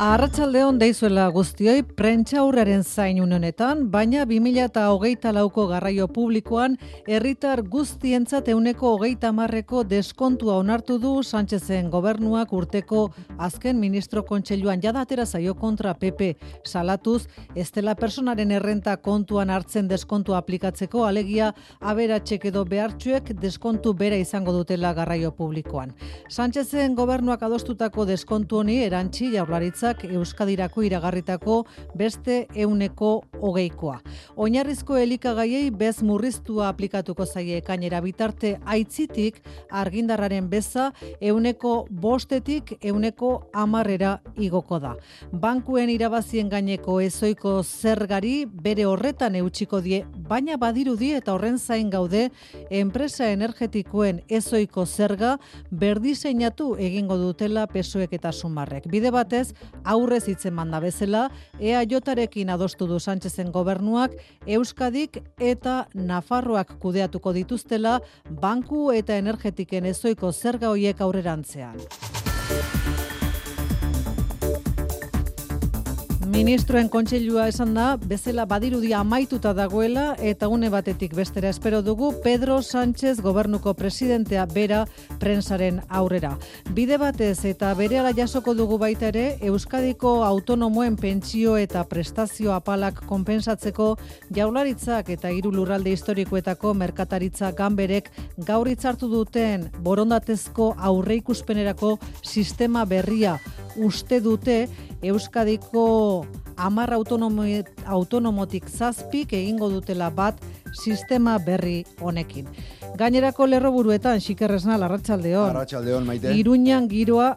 Arratsaldeon deizuela guztioi prentxaurraren zain honetan, baina 2008 lauko garraio publikoan herritar guztientzat euneko hogeita marreko deskontua onartu du Sánchezen gobernuak urteko azken ministro kontseiluan jadatera zaio kontra PP salatuz, estela personaren errenta kontuan hartzen deskontua aplikatzeko alegia aberatxek edo behartxuek deskontu bera izango dutela garraio publikoan. Sánchezen gobernuak adostutako deskontu honi erantzi jaurlaritza Euskadirako iragarritako beste euneko hogeikoa. Oinarrizko elikagaiei bez murriztua aplikatuko zaie kainera bitarte aitzitik argindarraren beza euneko bostetik euneko amarrera igoko da. Bankuen irabazien gaineko ezoiko zergari bere horretan eutxiko die, baina badirudi eta horren zain gaude enpresa energetikoen ezoiko zerga berdiseinatu egingo dutela pesoek eta sumarrek. Bide batez, aurrez hitzen manda bezala, ea jotarekin adostu du Sánchezen gobernuak, Euskadik eta Nafarroak kudeatuko dituztela, banku eta energetiken ezoiko zerga hoiek aurrerantzean. Ministroen kontseilua esan da, bezala badirudi amaituta dagoela eta une batetik bestera espero dugu Pedro Sánchez gobernuko presidentea bera prensaren aurrera. Bide batez eta bere jasoko dugu baita ere, Euskadiko autonomoen pentsio eta prestazio apalak konpensatzeko jaularitzak eta hiru lurralde historikoetako merkataritza ganberek gaur hitzartu duten borondatezko aurreikuspenerako sistema berria uste dute Euskadiko amar autonomotik zazpik egingo dutela bat sistema berri honekin. Gainerako lerroburuetan, xikerresna, larratxaldeon. Larratxaldeon, maite. Iruñan giroa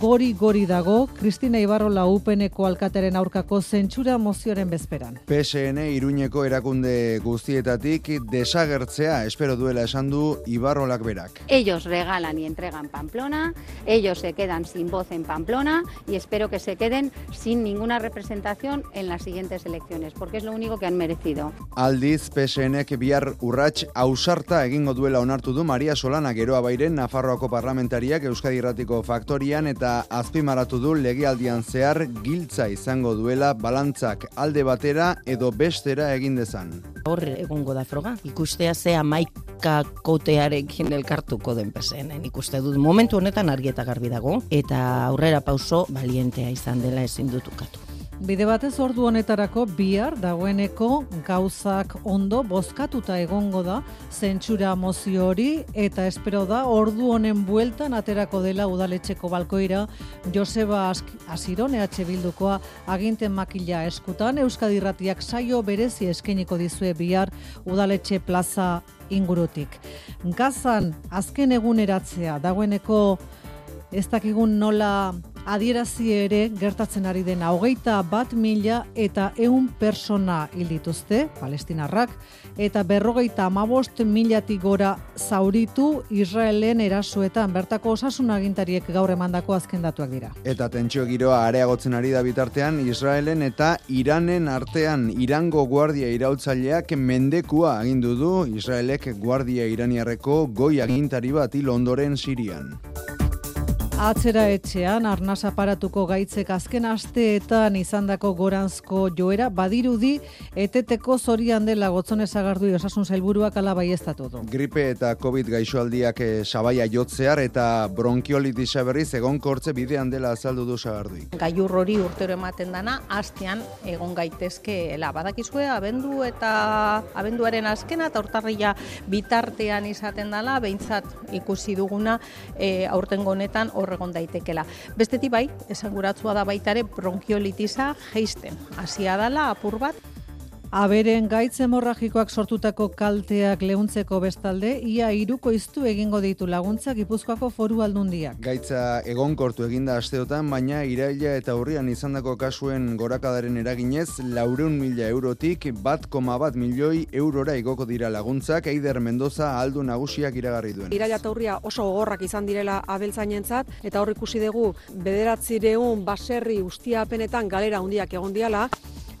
gori-gori dago, Kristina Ibarrola upeneko alkateren aurkako zentsura mozioaren bezperan. PSN Iruñeko erakunde guztietatik desagertzea espero duela esan du Ibarrolak berak. Ellos regalan y entregan Pamplona, ellos se quedan sin voz en Pamplona y espero que se queden sin ninguna representación en las siguientes elecciones, porque es lo único que han merecido. Aldiz, PSNek bihar urrats ausarta egingo duela onartu du Maria Solana geroa bairen Nafarroako parlamentariak Euskadi Irratiko Faktorian eta azpimaratu du legealdian zehar giltza izango duela balantzak alde batera edo bestera egin dezan. Hor egongo da froga, ikustea ze amaika kotearekin elkartuko den pesenen. Ikuste dut momentu honetan argi eta garbi dago eta aurrera pauso balientea izan dela ezin dutukatu. Bide batez ordu honetarako bihar dagoeneko gauzak ondo bozkatuta egongo da zentsura mozio hori eta espero da ordu honen bueltan aterako dela udaletxeko balkoira Joseba Asiron EH Bildukoa aginten makila eskutan Euskadi Ratiak saio berezi eskeniko dizue bihar udaletxe plaza ingurutik. Gazan azken eguneratzea dagoeneko ez dakigun nola adierazi ere gertatzen ari dena hogeita bat mila eta eun persona hil dituzte, palestinarrak, eta berrogeita amabost milatik gora zauritu Israelen erasoetan bertako osasun agintariek gaur emandako azken datuak dira. Eta tentsio giroa areagotzen ari da bitartean Israelen eta Iranen artean Irango guardia iraultzaileak mendekua agindu du Israelek guardia iraniarreko goi agintari bat hil ondoren Sirian. Atzera etxean, arnaz aparatuko gaitzek azken asteetan izandako goranzko joera, badirudi, eteteko zorian dela gotzone zagardu osasun zailburuak ala baiestatu du. Gripe eta COVID gaixoaldiak e, sabaia jotzear eta bronkiolitisa berriz egon kortze bidean dela azaldu du zagardu. Gaiur hori urtero ematen dana, hastean egon gaitezke badakizue, abendu eta abenduaren azkena eta urtarria bitartean izaten dela, behintzat ikusi duguna e, aurten honetan horregon daitekela. Bestetik bai, esanguratzua da baitare bronkiolitisa geisten. Hasia dala apur bat, Aberen gaitz hemorragikoak sortutako kalteak lehuntzeko bestalde, ia iruko iztu egingo ditu laguntza Gipuzkoako foru aldundiak. Gaitza egonkortu eginda asteotan, baina iraila eta urrian izandako kasuen gorakadaren eraginez, laureun mila eurotik bat koma bat milioi eurora igoko dira laguntzak, Eider Mendoza aldu nagusiak iragarri duen. Iraila eta urria oso gogorrak izan direla abeltzainentzat eta hor ikusi dugu bederatzireun baserri ustiapenetan galera handiak egon diala,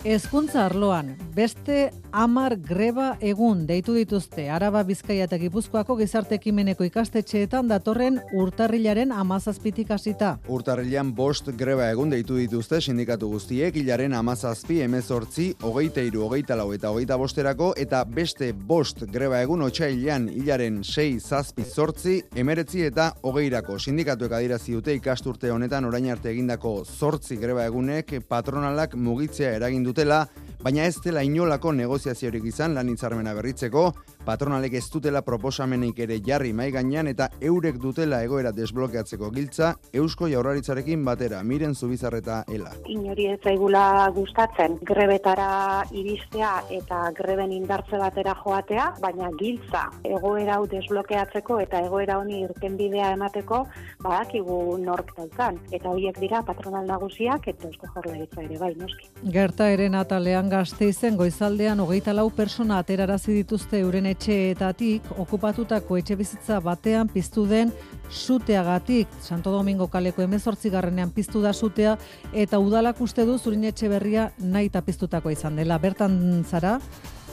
Hezkuntza arloan, beste amar greba egun deitu dituzte Araba Bizkaia eta Gipuzkoako gizarte ekimeneko ikastetxeetan datorren urtarrilaren amazazpitik hasita. Urtarrilan bost greba egun deitu dituzte sindikatu guztiek, hilaren amazazpi, emezortzi, hogeita iru, hogeita lau eta hogeita bosterako, eta beste bost greba egun otxailan hilaren sei, zazpi, zortzi, emeretzi eta hogeirako. Sindikatuek adirazi dute ikasturte honetan orain arte egindako zortzi greba egunek patronalak mugitzea eragin dutela, baina ez dela inolako negoziaziorik izan lan hitzarmena berritzeko, patronalek ez dutela proposamenik ere jarri mai gainean eta eurek dutela egoera desblokeatzeko giltza Eusko Jaurlaritzarekin batera, miren zubizarreta ela. Inori ez zaigula gustatzen grebetara iristea eta greben indartze batera joatea, baina giltza egoera hau desblokeatzeko eta egoera honi irtenbidea emateko badakigu nork daukan. Eta horiek dira patronal nagusiak eta Eusko Jaurlaritza ere bai, noski. Gerta eren atalean gazteizen goizaldean hogeita lau persona aterarazi dituzte euren etxeetatik okupatutako etxe bizitza batean piztu den suteagatik. Santo Domingo kaleko emezortzi garrenean piztu da sutea eta udalak uste du zurin etxe berria nahi tapiztutako izan dela. Bertan zara,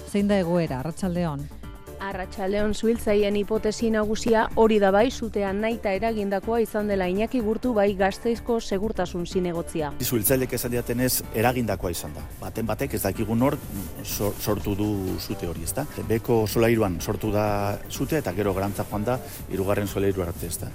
zein da egoera, arratsaldeon. Arratxaldeon zuhiltzaien hipotesi nagusia hori da bai zutean naita eragindakoa izan dela Iñaki Gurtu bai gazteizko segurtasun zinegotzia. Zuhiltzailek esan diatenez eragindakoa izan da. Baten batek ez dakigun so- sortu du zute hori, ezta? Beko solairuan sortu da zute eta gero garantza joan da hirugarren solairu arte, ezta?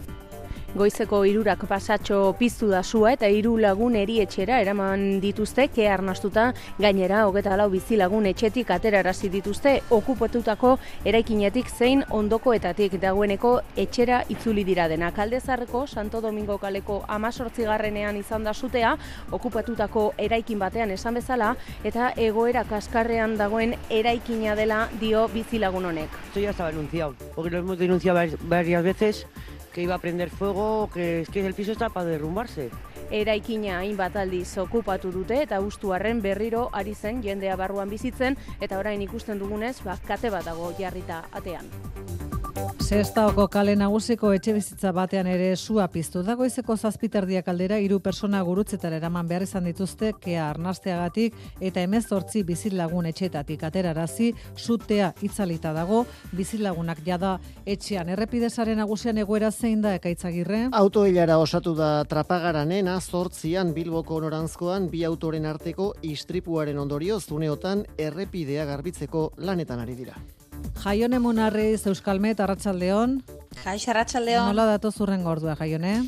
Goizeko hirurak pasatxo piztu da sua eta hiru lagun erietxera eraman dituzte ke arnastuta gainera hogeta lau bizi lagun etxetik aterarazi dituzte okupatutako eraikinetik zein ondokoetatik dagoeneko etxera itzuli dira denak. Aldezarreko Santo Domingo kaleko amazortzigarrenean izan da sutea okupatutako eraikin batean esan bezala eta egoera kaskarrean dagoen eraikina dela dio bizilagun honek. Esto ya estaba anunciado, porque lo hemos denunciado vari- varias veces que iba a prender fuego, que es que el piso está para derrumbarse. Eraikina hainbat aldiz okupatu dute eta ustuarren berriro ari zen jendea barruan bizitzen eta orain ikusten dugunez ba, kate bat dago jarrita atean. Sestaoko kale nagusiko etxe bizitza batean ere sua piztu. Da goizeko zazpiterdiak aldera hiru persona gurutzetara eraman behar izan dituzte kea arnasteagatik eta emezortzi bizilagun etxetatik aterarazi sutea itzalita dago bizilagunak jada etxean. Errepidesaren nagusian egoera zein da ekaitzagirre? Autoilara osatu da trapagaranena zortzian Bilboko norantzkoan bi autoren arteko istripuaren ondorioz uneotan errepidea garbitzeko lanetan ari dira. Jaione Munarriz Euskalmet Arratsaldeon Jaix, arratsaldeon. Nola datoz urren gordua Jaione?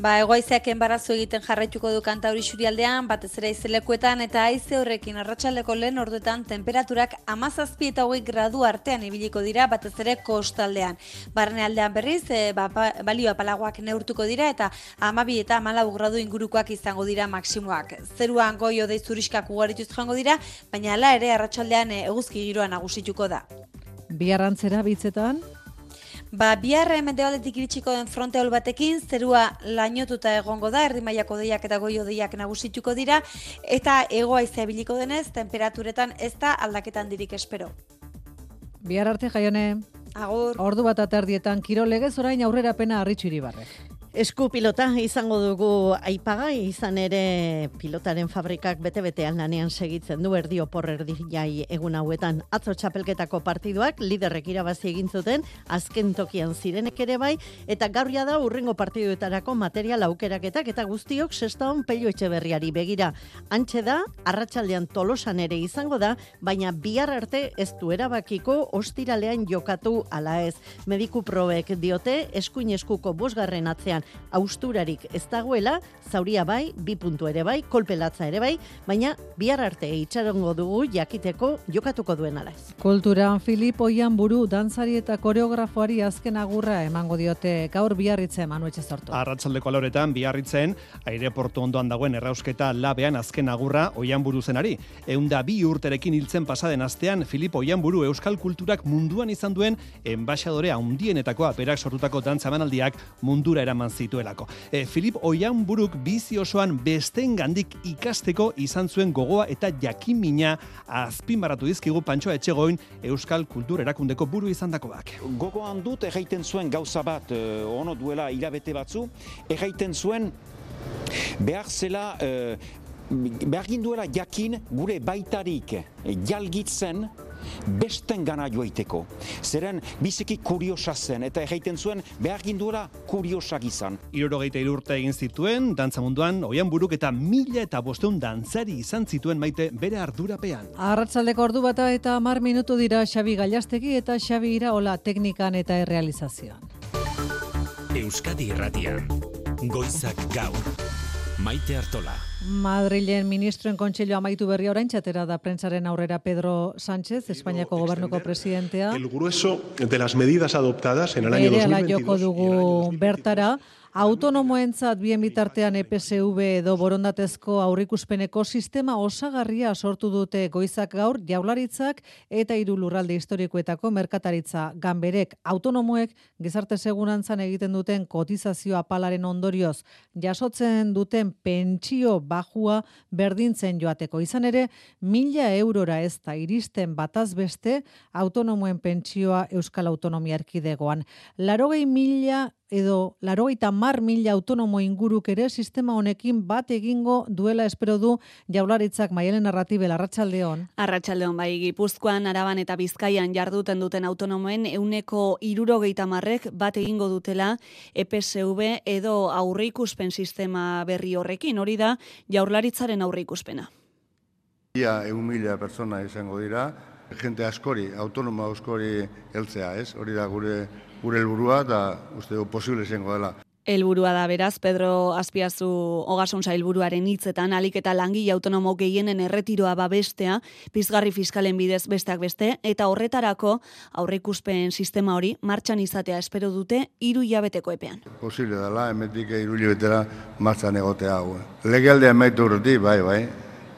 Ba, egoaizeak enbarazu egiten jarraituko du kantauri xurialdean, batez ere izelekuetan eta haize horrekin arratsaldeko lehen orduetan temperaturak amazazpi eta hogei gradu artean ibiliko dira, batez ere kostaldean. Barne aldean berriz, e, ba, ba, balio apalagoak neurtuko dira eta amabi eta amalau gradu ingurukoak izango dira maksimoak. Zeruan goi odei zuriskak ugarituz joango dira, baina hala ere arratsaldean e, eguzki giroa nagusituko da. Biarrantzera bitzetan Ba, bihar mendebaldetik iritsiko den fronte hol batekin, zerua lainotuta egongo da, erdi mailako deiak eta goi odeiak nagusituko dira, eta egoa izabiliko denez, temperaturetan ez da aldaketan dirik espero. Bihar arte Jaione Agur. Ordu bat aterdietan kiro legez orain aurrerapena harritxu iribarrek. Esku pilota izango dugu aipagai, izan ere pilotaren fabrikak bete-betean lanean segitzen du erdi opor erdi jai egun hauetan. Atzo txapelketako partiduak liderrek irabazi egin zuten, azken tokian zirenek ere bai, eta gaurria da urrengo partiduetarako material aukeraketak eta guztiok sestaon pelio etxe berriari begira. Antxe da, arratsaldean tolosan ere izango da, baina bihar arte ez du erabakiko ostiralean jokatu ala ez. Mediku probek diote eskuin eskuko bosgarren atzean austurarik ez dagoela, zauria bai, bi puntu ere bai, kolpelatza ere bai, baina bihar arte itxarongo dugu jakiteko jokatuko duen ala ez. Kulturan Filip Oian buru dantzari eta koreografoari azken agurra emango diote gaur biarritze Manu Etxezortu. Arratsaldeko aloretan biarritzen aireportu ondoan dagoen errausketa labean azken agurra oian buru zenari. Eunda bi urterekin hiltzen pasaden astean Filip Oian buru euskal kulturak munduan izan duen enbaixadore handienetakoa berak sortutako dantzamanaldiak mundura eraman zituelako. E, Filip Oian buruk bizi osoan besten gandik ikasteko izan zuen gogoa eta jakimina azpimarratu dizkigu Pantxoa Etxegoin euskal kultur erakundeko buru izandakoak. Gogoan dut erraiten zuen gauza bat eh, ono duela hilabete batzu, erraiten zuen behar zela eh, behar ginduela jakin gure baitarik jalgitzen besten gana joaiteko. Zeren biziki kuriosa zen eta egiten zuen behar ginduela kuriosak izan. Irurogeita urte egin zituen, dantza munduan, oian buruk eta mila eta bosteun dantzari izan zituen maite bere ardurapean. Arratzaldeko ordu bata eta mar minutu dira Xabi Gallastegi eta Xabi Iraola teknikan eta errealizazioan. Euskadi Irratian, Goizak Gaur, Maite Artola. Madrilen ministroen kontxello amaitu berri orain txatera da prentsaren aurrera Pedro Sánchez, Espainiako gobernuko presidentea. El grueso de las medidas adoptadas en el año Berehala 2022. joko dugu bertara, autonomoentzat bien bitartean EPSV edo borondatezko aurrikuspeneko sistema osagarria sortu dute goizak gaur jaularitzak eta hiru lurralde historikoetako merkataritza ganberek autonomoek gizarte segurantzan egiten duten kotizazio apalaren ondorioz jasotzen duten pentsio bajua berdintzen joateko izan ere mila eurora ez da iristen bataz beste autonomoen pentsioa Euskal Autonomia Erkidegoan. Larogei mila edo larogeita mar mila autonomo inguruk ere sistema honekin bat egingo duela espero du jaularitzak maialen narratibel arratsaldeon. Arratsaldeon bai Gipuzkoan, Araban eta Bizkaian jarduten duten autonomoen euneko irurogeita marrek bat egingo dutela EPSV edo aurreikuspen sistema berri horrekin, hori da jaurlaritzaren aurreikuspena. Ia egun mila pertsona izango dira, jente askori, autonomo askori heltzea, ez? Hori da gure gure helburua eta uste du posible izango dela. Helburua da beraz Pedro Azpiazu Ogasun Sailburuaren hitzetan alik eta langile autonomo gehienen erretiroa babestea, pizgarri fiskalen bidez besteak beste eta horretarako aurreikuspen sistema hori martxan izatea espero dute hiru hilabeteko epean. Posible dela, emetik hiru hilabetera martxan egotea hau. Legealdea amaitu urruti, bai, bai.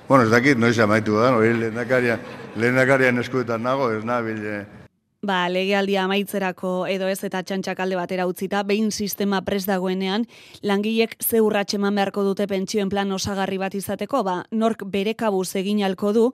Bueno, ez dakit noiz amaitu da, hori lehendakarian, lehendakarian eskuetan nago, ez nabil, eh, Ba, legealdia amaitzerako edo ez eta txantxak alde batera utzita, behin sistema pres dagoenean, langilek ze urratxe eman beharko dute pentsioen plan osagarri bat izateko, ba, nork bere kabuz egin alko du,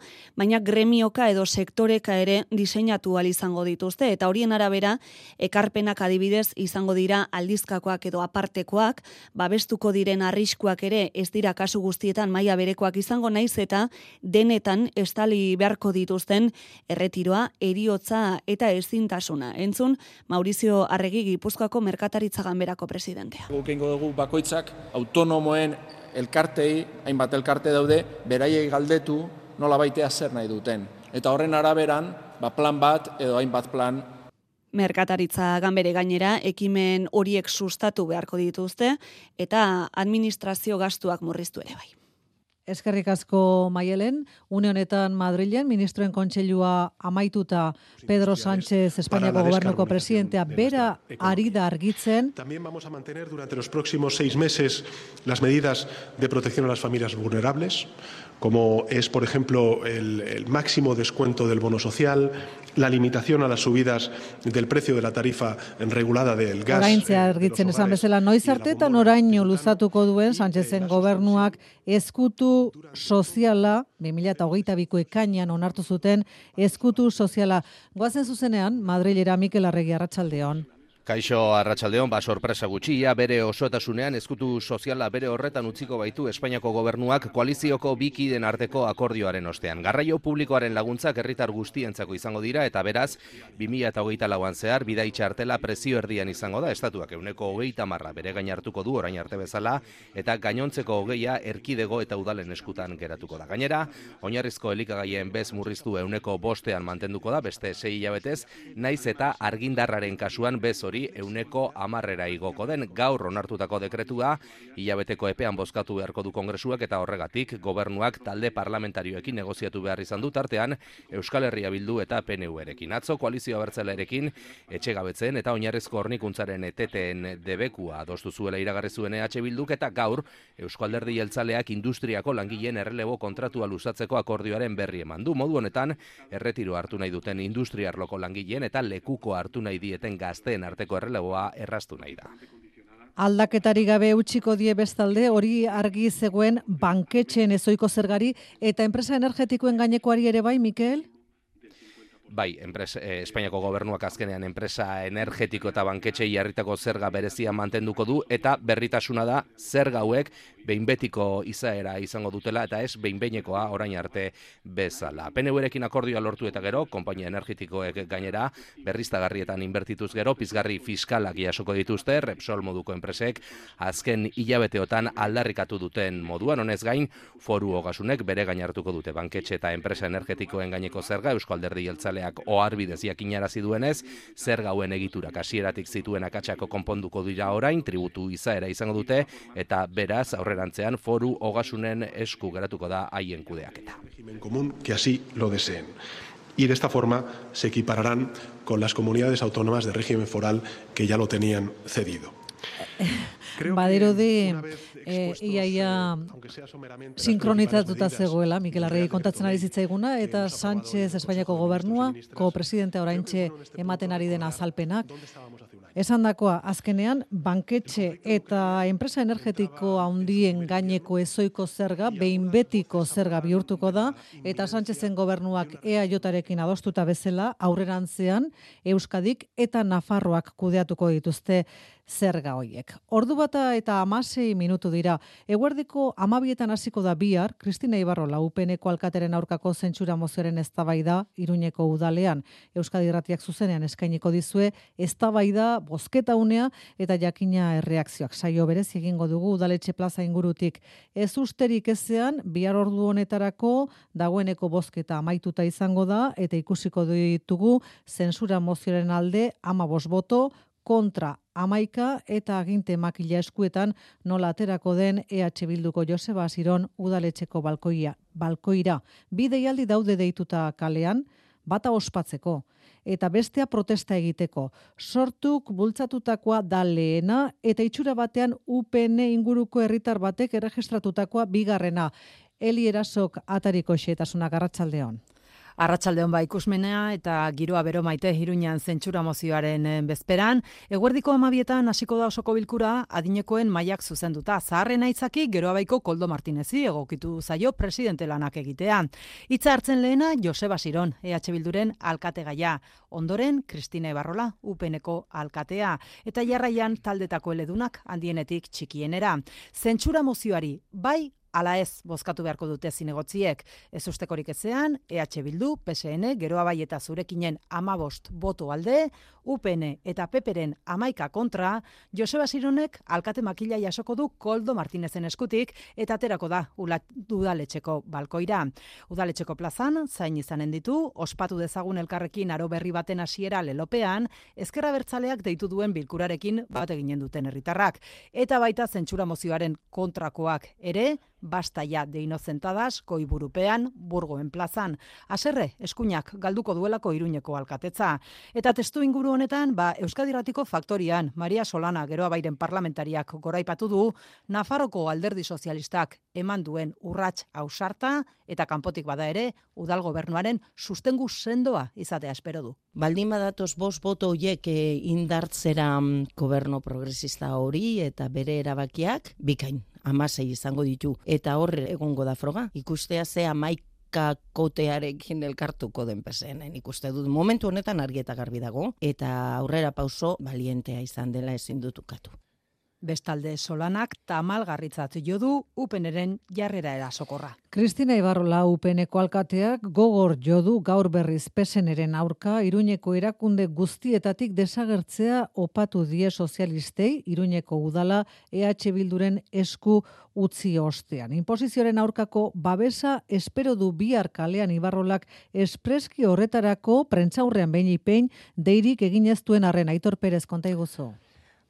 baina gremioka edo sektoreka ere diseinatu izango dituzte, eta horien arabera, ekarpenak adibidez izango dira aldizkakoak edo apartekoak, babestuko diren arriskuak ere ez dira kasu guztietan maila berekoak izango naiz eta denetan estali beharko dituzten erretiroa, eriotza eta ezintasuna. Entzun, Maurizio Arregi Gipuzkoako Merkataritza Ganberako presidentea. Guk egingo dugu bakoitzak autonomoen elkartei, hainbat elkarte daude, beraiei galdetu nola baitea zer nahi duten. Eta horren araberan, ba plan bat edo hainbat plan Merkataritza ganbere gainera, ekimen horiek sustatu beharko dituzte eta administrazio gastuak murriztu ere bai. Eskerrik asko Maielen, une honetan Madrilen ministroen kontseilua amaituta Pedro Sánchez Espainiako gobernuko presidentea bera ari da argitzen. También vamos a mantener durante los próximos seis meses las medidas de protección a las familias vulnerables, como es, por ejemplo, el, el máximo descuento del bono social, la limitación a las subidas del precio de la tarifa regulada del gas. Oraintzea argitzen esan bezala noiz arte eta noraino luzatuko duen Sánchezen gobernuak ezkutu soziala 2022ko ekainean onartu zuten ezkutu soziala. Goazen zuzenean Madrilera Mikel Arregi Arratsaldeon. Kaixo Arratsaldeon ba sorpresa gutxia bere osoetasunean ezkutu soziala bere horretan utziko baitu Espainiako gobernuak koalizioko bikiden arteko akordioaren ostean. Garraio publikoaren laguntzak herritar guztientzako izango dira eta beraz 2024an zehar bidaitza artela prezio erdian izango da estatuak euneko hogeita marra bere gain hartuko du orain arte bezala eta gainontzeko hogeia erkidego eta udalen eskutan geratuko da. Gainera, oinarrizko elikagaien bez murriztu euneko bostean mantenduko da beste sei hilabetez, naiz eta argindarraren kasuan bez hori euneko amarrera igoko den gaur onartutako dekretua hilabeteko epean bozkatu beharko du kongresuak eta horregatik gobernuak talde parlamentarioekin negoziatu behar izan du tartean Euskal Herria Bildu eta PNU-erekin. Atzo koalizio abertzalearekin etxegabetzen eta oinarrizko hornikuntzaren eteteen debekua adostu zuela iragarri zuen EH Bilduk eta gaur Euskal Alderdi Jeltzaleak industriako langileen errelebo kontratua luzatzeko akordioaren berri eman du. Modu honetan erretiro hartu nahi duten industriarloko langileen eta lekuko hartu nahi dieten gazteen arteko erreleboa erraztu nahi da. Aldaketari gabe utziko die bestalde hori argi zegoen banketxeen ezoiko zergari eta enpresa energetikoen gainekoari ere bai, Mikel? Bai, enpres, eh, Espainiako gobernuak azkenean enpresa energetiko eta banketxe jarritako zerga berezia mantenduko du, eta berritasuna da zerga hauek behin betiko izaera izango dutela, eta ez behin behinekoa orain arte bezala. PNV-erekin akordioa lortu eta gero, konpainia energetikoek gainera, berriztagarrietan inbertituz gero, pizgarri fiskalak jasoko dituzte, Repsol moduko enpresek, azken hilabeteotan aldarrikatu duten moduan, honez gain, foru hogasunek bere gainartuko dute banketxe eta enpresa energetikoen gaineko zerga, Eusko Alderdi Jeltzaleak oharbidez jakinarazi duenez, zer gauen egiturak hasieratik zituen akatxako konponduko dira orain, tributu izaera izango dute, eta beraz aurrerantzean foru hogasunen esku geratuko da haien kudeaketa. común que así lo deseen. Y de esta forma se equipararán con las comunidades autónomas de régimen foral que ya lo tenían cedido. Badero de eh, iaia sinkronizatuta zegoela, Mikel Arregi kontatzen ari zitzaiguna, eta Sánchez Espainiako gobernua, ko-presidente oraintxe ematen ari den azalpenak. Esan dakoa, azkenean, banketxe eta enpresa energetiko handien gaineko ezoiko zerga, behin betiko zerga bihurtuko da, eta Sánchezen gobernuak EAJarekin adostuta bezala, aurrerantzean, Euskadik eta Nafarroak kudeatuko dituzte zerga hoiek. Ordu bata eta amasei minutu dira. Eguerdiko amabietan hasiko da bihar, Kristina Ibarrola UPNeko alkateren aurkako zentsura mozioaren eztabaida Iruñeko udalean. Euskadi Irratiak zuzenean eskainiko dizue eztabaida bozketa unea eta jakina erreakzioak. Saio berez egingo dugu udaletxe plaza ingurutik. Ez usterik ezean, bihar ordu honetarako dagoeneko bozketa amaituta izango da eta ikusiko ditugu zentsura mozioaren alde ama boto, kontra amaika eta aginte makila eskuetan nola aterako den EH Bilduko Joseba Asiron udaletxeko balkoia, balkoira. Bi deialdi daude deituta kalean, bata ospatzeko eta bestea protesta egiteko. Sortuk bultzatutakoa da lehena eta itxura batean UPN inguruko herritar batek erregistratutakoa bigarrena. Eli erasok atariko xetasunak arratsaldeon. Arratsaldeon ba ikusmena eta giroa bero maite Iruñan zentsura mozioaren eh, bezperan, eguerdiko amabietan hasiko da osoko bilkura adinekoen mailak zuzenduta. Zaharren aitzaki geroa baiko Koldo Martinezi egokitu zaio presidente lanak egitea. Hitza hartzen lehena Joseba Siron, EH Bilduren alkate gaia. Ondoren, Kristina Ibarrola, UPNeko alkatea. Eta jarraian taldetako eledunak handienetik txikienera. Zentsura mozioari, bai ala ez bozkatu beharko dute zinegotziek. Ez ustekorik ezean, EH Bildu, PSN, geroa bai eta zurekinen amabost boto alde, UPN eta Peperen amaika kontra, Joseba Sironek alkate makila jasoko du Koldo Martinezen eskutik eta aterako da udaletxeko balkoira. Udaletxeko plazan, zain izanen ditu, ospatu dezagun elkarrekin aro berri baten hasiera lelopean, ezkerra bertzaleak deitu duen bilkurarekin bat eginen duten herritarrak. Eta baita zentsura mozioaren kontrakoak ere, basta ya de inocentadas koiburupean burgoen plazan. Aserre, eskuinak galduko duelako iruñeko alkatetza. Eta testu inguru honetan, ba, Euskadiratiko faktorian, Maria Solana geroa bairen parlamentariak goraipatu du, Nafarroko alderdi sozialistak eman duen urrats ausarta eta kanpotik bada ere, udal gobernuaren sustengu sendoa izatea espero du. Baldin badatoz bos boto hoiek e, indartzera mm, goberno progresista hori eta bere erabakiak, bikain, amasei izango ditu. Eta horre egongo da froga, ikustea ze amaik kotearekin elkartuko den pesenen ikuste dut momentu honetan argi eta garbi dago eta aurrera pauso balientea izan dela ezin dut ukatu. Bestalde solanak tamal garritzat jo du upeneren jarrera erasokorra. Kristina Ibarrola upeneko alkateak gogor jodu gaur berriz peseneren aurka Iruñeko erakunde guztietatik desagertzea opatu die sozialistei Iruñeko udala EH Bilduren esku utzi ostean. Inposizioaren aurkako babesa espero du bihar kalean Ibarrolak espreski horretarako prentzaurrean behin ipein deirik eginez duen arren Aitor Perez konta iguzo.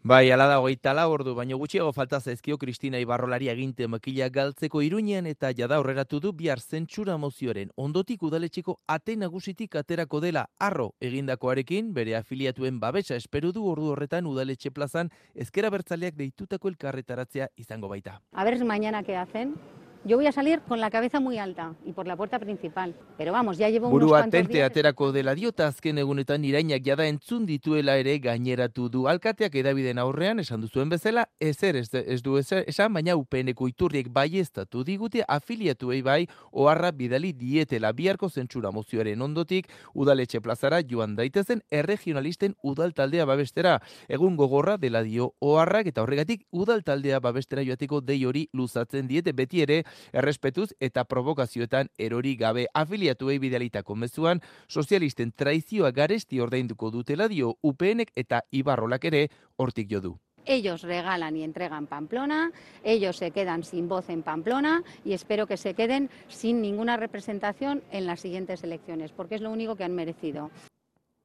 Bai, ala da hogeita la ordu, baino gutxiago falta zaizkio Kristina Ibarrolari aginte makila galtzeko iruñean eta jada aurreratu du bihar zentsura mozioaren ondotik udaletxeko ate nagusitik aterako dela arro egindakoarekin bere afiliatuen babesa esperu du ordu horretan udaletxe plazan ezkera bertzaleak deitutako elkarretaratzea izango baita. A ver mañana qué hacen. Yo voy a salir con la cabeza muy alta y por la puerta principal. Pero vamos, ya llevo unos Burua cuantos tente días... aterako dela diota azken egunetan irainak jada entzun dituela ere gaineratu du. Alkateak edabiden aurrean esan duzuen bezala ezer ez, ez du ezer, esan baina UPNeko iturriek baiestatu digute afiliatuei bai oharra bidali dietela. Biharko zentsura mozioaren ondotik udaletxe plazara joan daitezen erregionalisten udal taldea babestera. Egun gogorra dela dio oharrak eta horregatik udal taldea babestera joateko dei hori luzatzen diete. Beti ere errespetuz eta provokazioetan erori gabe afiliatuei bidalitako mezuan sozialisten traizioa garesti ordainduko dutela dio UPNek eta Ibarrolak ere hortik jo du. Ellos regalan y entregan Pamplona, ellos se quedan sin voz en Pamplona y espero que se queden sin ninguna representación en las siguientes elecciones, porque es lo único que han merecido.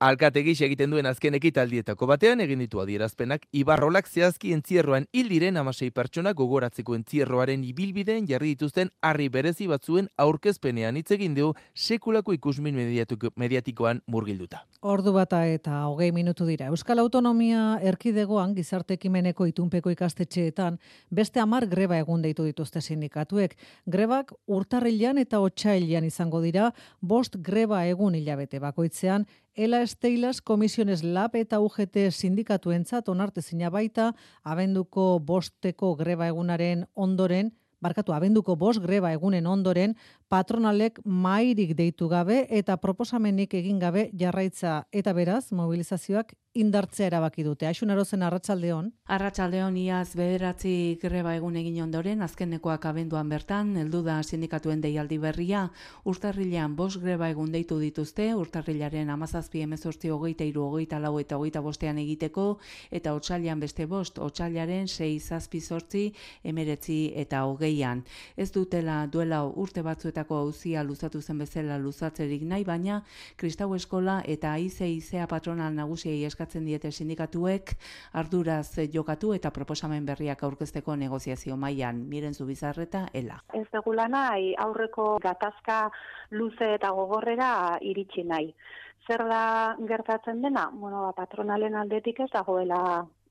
Alkategis egiten duen azken ekitaldietako batean egin ditu adierazpenak Ibarrolak zehazki entzierroan hil diren amasei pertsona gogoratzeko entzierroaren ibilbideen jarri dituzten harri berezi batzuen aurkezpenean hitz egin du sekulako ikusmin mediatiko- mediatikoan murgilduta. Ordu bata eta hogei minutu dira. Euskal Autonomia erkidegoan gizarte ekimeneko itunpeko ikastetxeetan beste hamar greba egun deitu dituzte sindikatuek. Grebak urtarrilean eta otsailean izango dira bost greba egun hilabete bakoitzean Ela Esteilas Komisiones Lab eta UGT sindikatuentzat onartezina baita abenduko bosteko greba egunaren ondoren Barkatu, abenduko bost greba egunen ondoren, patronalek mairik deitu gabe eta proposamenik egin gabe jarraitza eta beraz, mobilizazioak indartzea erabaki dute. Aixun erozen arratsaldeon. Arratsaldeon iaz bederatzi greba egun egin ondoren, azkenekoak abenduan bertan, heldu da sindikatuen deialdi berria, urtarrilean bost greba egun deitu dituzte, urtarrilaren amazazpi emezortzi hogeita iru hogeita lau eta hogeita bostean egiteko, eta otsailean beste bost, otsailaren sei zazpi sortzi, emeretzi eta hogeian. Ez dutela duela urte batzuetako auzia luzatu zen bezala luzatzerik nahi, baina Kristau Eskola eta Aize Izea patronal nagusiei eskatzen diete sindikatuek arduraz jokatu eta proposamen berriak aurkezteko negoziazio mailan miren zubizarreta ela. Ez degula nahi aurreko gatazka luze eta gogorrera iritsi nahi. Zer da gertatzen dena? Bueno, ba, patronalen aldetik ez dagoela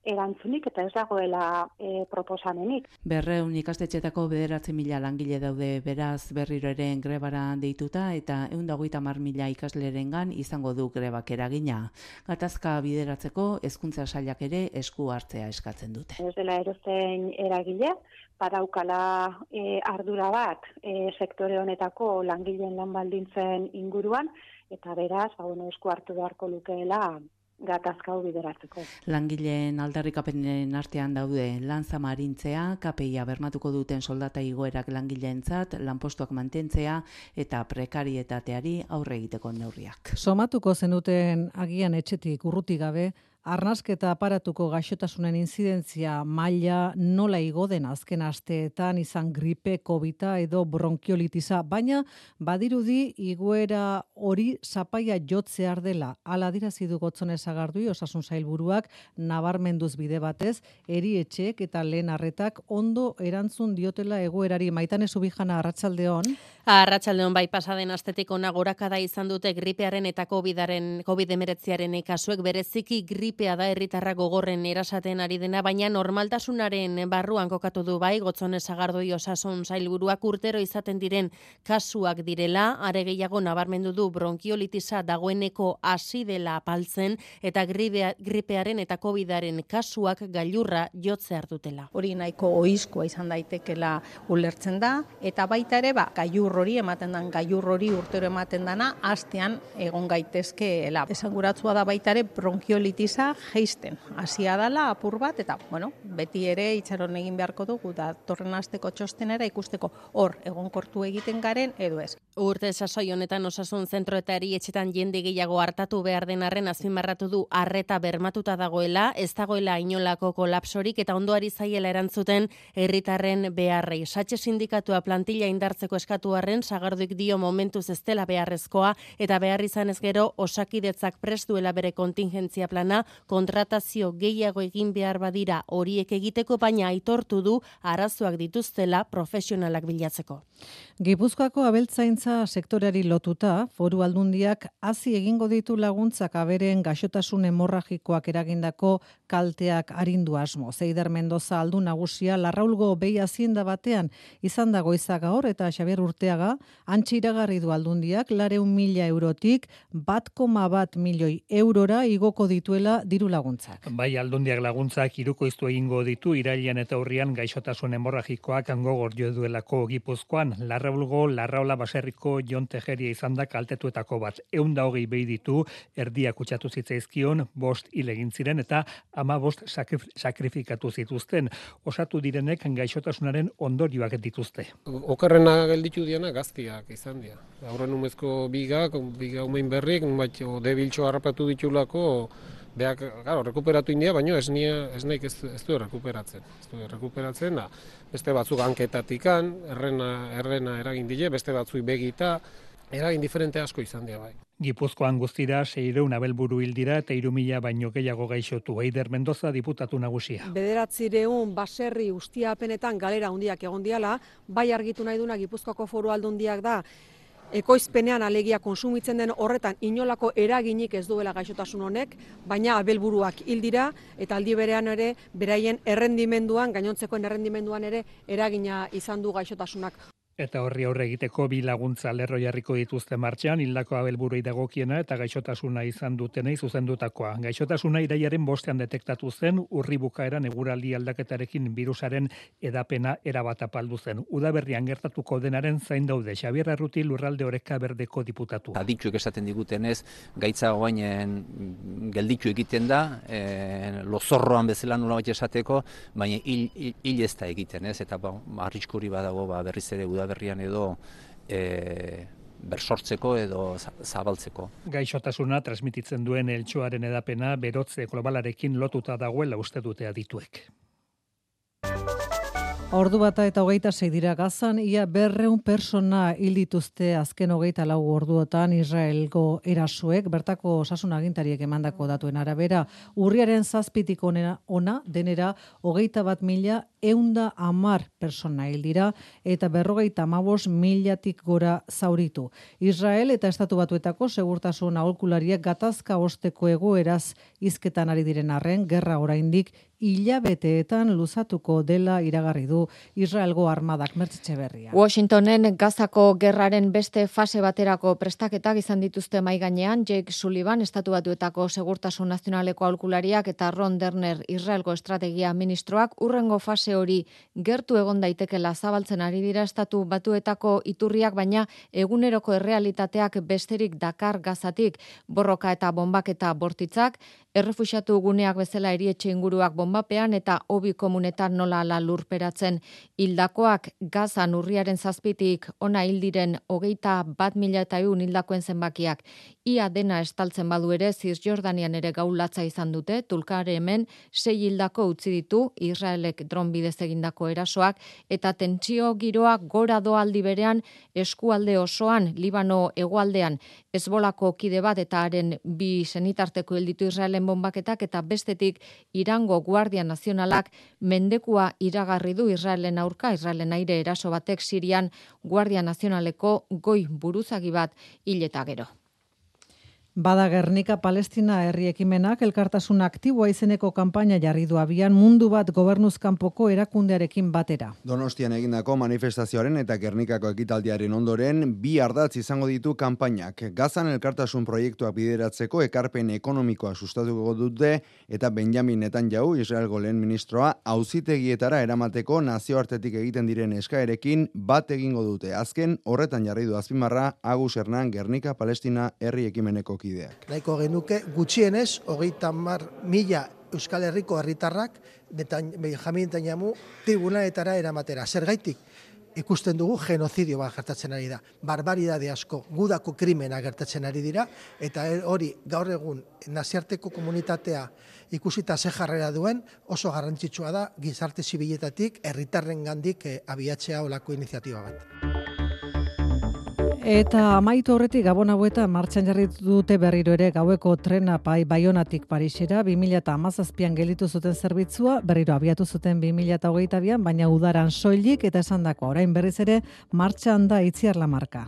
erantzunik eta ez dagoela e, proposamenik. Berreun ikastetxetako bederatzi mila langile daude beraz berriro ere grebara deituta eta egun dagoita mar mila ikaslerengan izango du grebak eragina. Gatazka bideratzeko hezkuntza sailak ere esku hartzea eskatzen dute. Ez dela erozein eragile, badaukala e, ardura bat e, sektore honetako langileen lan baldintzen inguruan, eta beraz, ba, bueno, esku hartu beharko lukeela gatazka hau bideratzeko. Langileen aldarrikapenen artean daude lan zamarintzea, KPIa bermatuko duten soldata igoerak langileentzat, lanpostuak mantentzea eta prekarietateari aurre egiteko neurriak. Somatuko zenuten agian etxetik urruti gabe, Arnasketa aparatuko gaixotasunen inzidentzia maila nola igo den azken asteetan izan gripe, kobita edo bronkiolitiza, baina badirudi iguera hori zapaia jotzear dela. Ala dirazi du gotzone sagardui osasun sailburuak nabarmenduz bide batez, eri etxeek eta lehen arretak ondo erantzun diotela egoerari maitan ezubijana arratsaldeon. Arratsaldeon bai pasaden astetik ona gorakada izan dute gripearen eta COVIDaren COVID-19aren kasuek bereziki gripea da herritarra gogorren erasaten ari dena, baina normaltasunaren barruan kokatu du bai gotzone sagardoi osasun sailburuak urtero izaten diren kasuak direla, are gehiago nabarmendu du bronkiolitisa dagoeneko hasi dela apaltzen eta gripea, gripearen eta COVIDaren kasuak gailurra jotze hartutela. hori nahiko oizkoa izan daitekela ulertzen da eta baita ere ba gailur hori ematen dan gailur hori urtero ematen dana astean egon gaitezkeela. Esanguratsua da baita ere bronkiolitisa jeisten. Hasia dala apur bat eta bueno, beti ere itxaron egin beharko dugu da torren asteko txostenera ikusteko hor egonkortu egiten garen edo ez. Urte sasoi honetan osasun zentro eta etxetan jende gehiago hartatu behar denarren azpimarratu du arreta bermatuta dagoela, ez dagoela inolako kolapsorik eta ondoari zaiela erantzuten herritarren beharrei. Satxe sindikatua plantilla indartzeko eskatu arren, sagarduik dio momentuz ez dela beharrezkoa eta behar izan ez gero osakidetzak prest duela bere kontingentzia plana kontratazio gehiago egin behar badira horiek egiteko baina aitortu du arazoak dituztela profesionalak bilatzeko. Gipuzkoako abeltzaintza sektoreari lotuta, foru aldundiak hasi egingo ditu laguntzak aberen gaixotasun hemorragikoak eragindako kalteak arindu asmo. Zeider Mendoza aldu nagusia larraulgo behi azienda batean izan dago gaur eta Xabier Urteaga antxe iragarri du aldundiak lareun mila eurotik bat koma bat milioi eurora igoko dituela diru laguntzak. Bai aldundiak laguntzak iruko iztu egingo ditu irailean eta urrian gaixotasun hemorragikoak ango gordio duelako gipuzkoan larraulgo larraula baserriko jon tejeria izan da kaltetuetako bat. Eunda hogei behi ditu erdia kutsatu zitzaizkion bost hilegin ziren eta ama bost sakrifikatu zituzten. Osatu direnek gaixotasunaren ondorioak dituzte. Okarrena gelditu diana gaztiak izan dira. Aurren umezko bigak, biga umein berrik, bat debiltxo harrapatu ditulako, Beak, claro, rekuperatu india, baina ez nia, ez naik ez, ez du rekuperatzen. Ez du rekuperatzen, da, beste batzuk anketatikan, errena, errena eragin dile, beste batzuk begita, eragin diferente asko izan dira bai. Gipuzkoan guztira, seireun abelburu hildira eta irumila baino gehiago gaixotu. Eider Mendoza diputatu nagusia. Bederatzireun baserri ustiapenetan galera handiak egon diala, bai argitu nahi duna Gipuzkoako foru aldundiak da, ekoizpenean alegia konsumitzen den horretan inolako eraginik ez duela gaixotasun honek, baina abelburuak hil dira eta aldi berean ere beraien errendimenduan, gainontzekoen errendimenduan ere eragina izan du gaixotasunak. Eta horri aurre egiteko bi laguntza lerro jarriko dituzte martxan, hildako abelburui dagokiena eta gaixotasuna izan dutenei zuzendutakoa. Gaixotasuna iraiaren bostean detektatu zen, urri bukaeran eguraldi aldaketarekin virusaren edapena erabat apaldu zen. Udaberrian gertatuko denaren zain daude, Xabier Arruti lurralde oreka berdeko diputatu. Aditxuek esaten digutenez, gaitza guainen gelditu egiten da, e, lozorroan bezala bat esateko, baina hil, hil, ez da egiten, ez? Eta ba, arriskuri badago ba, berriz ere udaberri berrian edo e, bersortzeko edo zabaltzeko. Gaixotasuna transmititzen duen eltsoaren edapena berotze globalarekin lotuta dagoela uste dute adituek. Ordu bata eta hogeita zei dira gazan, ia berreun persona hil dituzte azken hogeita lau orduotan Israelgo erasuek, bertako osasun agintariek emandako datuen arabera, urriaren zazpitik onera, ona, denera, hogeita bat mila, eunda amar persona hil dira, eta berrogeita amabos milatik gora zauritu. Israel eta estatu batuetako segurtasun aholkulariak gatazka osteko egoeraz izketan ari diren arren, gerra oraindik hilabeteetan luzatuko dela iragarri du Israelgo armadak mertzitxe berria. Washingtonen gazako gerraren beste fase baterako prestaketak izan dituzte mai gainean Jake Sullivan estatu batuetako segurtasun nazionaleko aholkulariak eta Ron Derner Israelgo estrategia ministroak urrengo fase hori gertu egon daitekela zabaltzen ari dira estatu batuetako iturriak baina eguneroko errealitateak besterik dakar gazatik borroka eta bombaketa bortitzak errefuxatu guneak bezala erietxe inguruak bombapean eta hobi komunetan nola ala lurperatzen. Hildakoak gazan urriaren zazpitik ona hildiren hogeita bat mila eta egun hildakoen zenbakiak. Ia dena estaltzen badu ere Jordanian ere gaulatza izan dute. Tulkare hemen sei hildako utzi ditu Israelek dron bidez egindako erasoak eta tentsio giroa gora doaldi berean eskualde osoan Libano hegoaldean ezbolako kide bat eta haren bi senitarteko hilditu Israelen bombaketak eta bestetik Irango Guardia Nazionalak mendekua iragarri du Israelen aurka Israelen aire eraso batek Sirian Guardia Nazionaleko goi buruzagi bat hileta gero. Bada Gernika Palestina herri ekimenak elkartasun aktiboa izeneko kanpaina jarri du abian mundu bat gobernuzkanpoko erakundearekin batera. Donostian egindako manifestazioaren eta Gernikako ekitaldiaren ondoren bi ardatz izango ditu kanpainak. Gazan elkartasun proiektuak bideratzeko ekarpen ekonomikoa sustatuko dute eta Benjamin Netanyahu Israelgo lehen ministroa auzitegietara eramateko nazioartetik egiten diren eskaerekin bat egingo dute. Azken horretan jarri du azpimarra Agus Hernan Gernika Palestina herri ekimeneko kideak. Naiko genuke gutxienez, hogeita mar mila Euskal Herriko herritarrak Benjamin Netanyahu tribunetara eramatera. Zergaitik ikusten dugu genozidio bat gertatzen ari da. Barbaridade asko, gudako krimena gertatzen ari dira, eta hori gaur egun naziarteko komunitatea ikusita ze jarrera duen, oso garrantzitsua da gizarte zibiletatik herritarren gandik eh, abiatzea olako iniziatiba bat. Eta amaitu horretik gabon hauetan martxan jarri dute berriro ere gaueko trena bai baionatik Parisera 2017an gelitu zuten zerbitzua, berriro abiatu zuten 2022an, baina udaran soilik eta esandako orain berriz ere martxan da itziar la marka.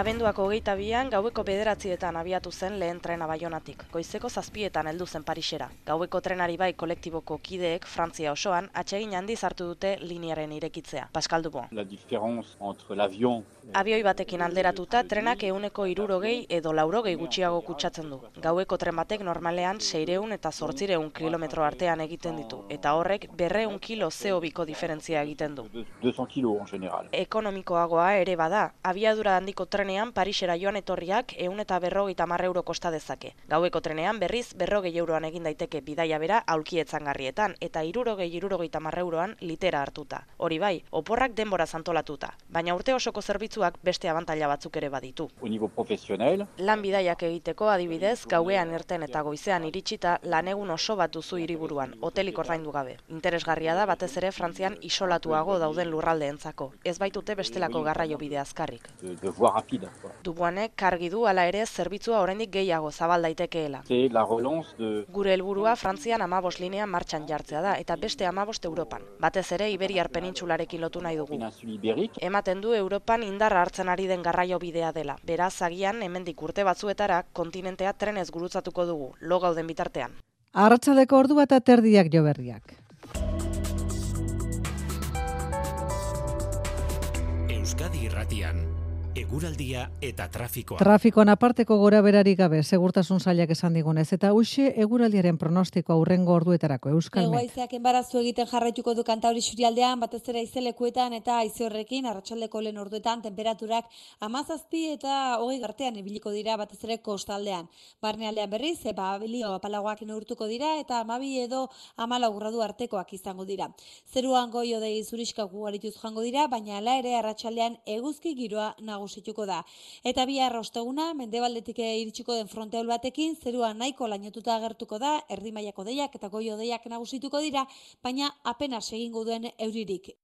Abenduak hogeita bian, gaueko bederatzietan abiatu zen lehen trena baionatik. Goizeko zazpietan heldu zen Parisera. Gaueko trenari bai kolektiboko kideek, Frantzia osoan, atsegin handi zartu dute linearen irekitzea. Pascal Dubon. La différence entre l'avion Abioi batekin alderatuta, trenak euneko irurogei edo laurogei gutxiago kutsatzen du. Gaueko tren batek normalean seireun eta zortzireun kilometro artean egiten ditu, eta horrek berreun kilo zeo biko diferentzia egiten du. 200 kilo en general. Ekonomikoagoa ere bada, abiadura handiko trenean Parisera joan etorriak eun eta berrogei tamar euro kosta dezake. Gaueko trenean berriz berrogei euroan egin daiteke bidaia bera aulkietzan garrietan, eta irurogei irurogei tamar euroan litera hartuta. Hori bai, oporrak denbora zantolatuta, baina urte osoko zerbitzuak beste abantaila batzuk ere baditu. Lan bidaiak egiteko adibidez, gauean irten eta goizean iritsita lanegun oso bat duzu hiriburuan, hotelik ordaindu gabe. Interesgarria da batez ere Frantzian isolatuago dauden lurraldeentzako. Ez baitute bestelako garraio bide azkarrik. Quoi. Dubuanek kargi du hala ere zerbitzua oraindik gehiago zabal daitekeela. Gure helburua Frantzian amabos linea martxan jartzea da, eta beste amabost Europan. Batez ere Iberiar penintsularekin lotu nahi dugu. Ematen du Europan indarra hartzen ari den garraio bidea dela. Beraz, agian, hemendik urte batzuetara, kontinentea trenez gurutzatuko dugu, lo gauden bitartean. Arratsaldeko ordu bat aterdiak jo berriak. Euskadi Irratian eguraldia eta trafikoa. Trafikoan aparteko gora berarik gabe, segurtasun zailak esan digunez, eta uxe eguraldiaren pronostiko aurrengo orduetarako Euskal Met. Egoaizeak enbarazu egiten jarraituko du kantauri surialdean, batez ere izelekuetan eta aize horrekin, arratsaldeko lehen orduetan, temperaturak amazazpi eta hogei artean ibiliko dira batez ere kostaldean. Barnealdean berriz, eba abilio apalagoak neurtuko dira eta amabi edo amala gradu artekoak izango dira. Zeruan goio dei zuriskak ugarituz jango dira, baina hala ere arratsaldean eguzki giroa nagusituko da. Eta bi osteguna mendebaldetik iritsiko den fronteol batekin, zerua nahiko lainotuta agertuko da, erdi mailako deiak eta goio deiak nagusituko dira, baina apenas egingo duen euririk.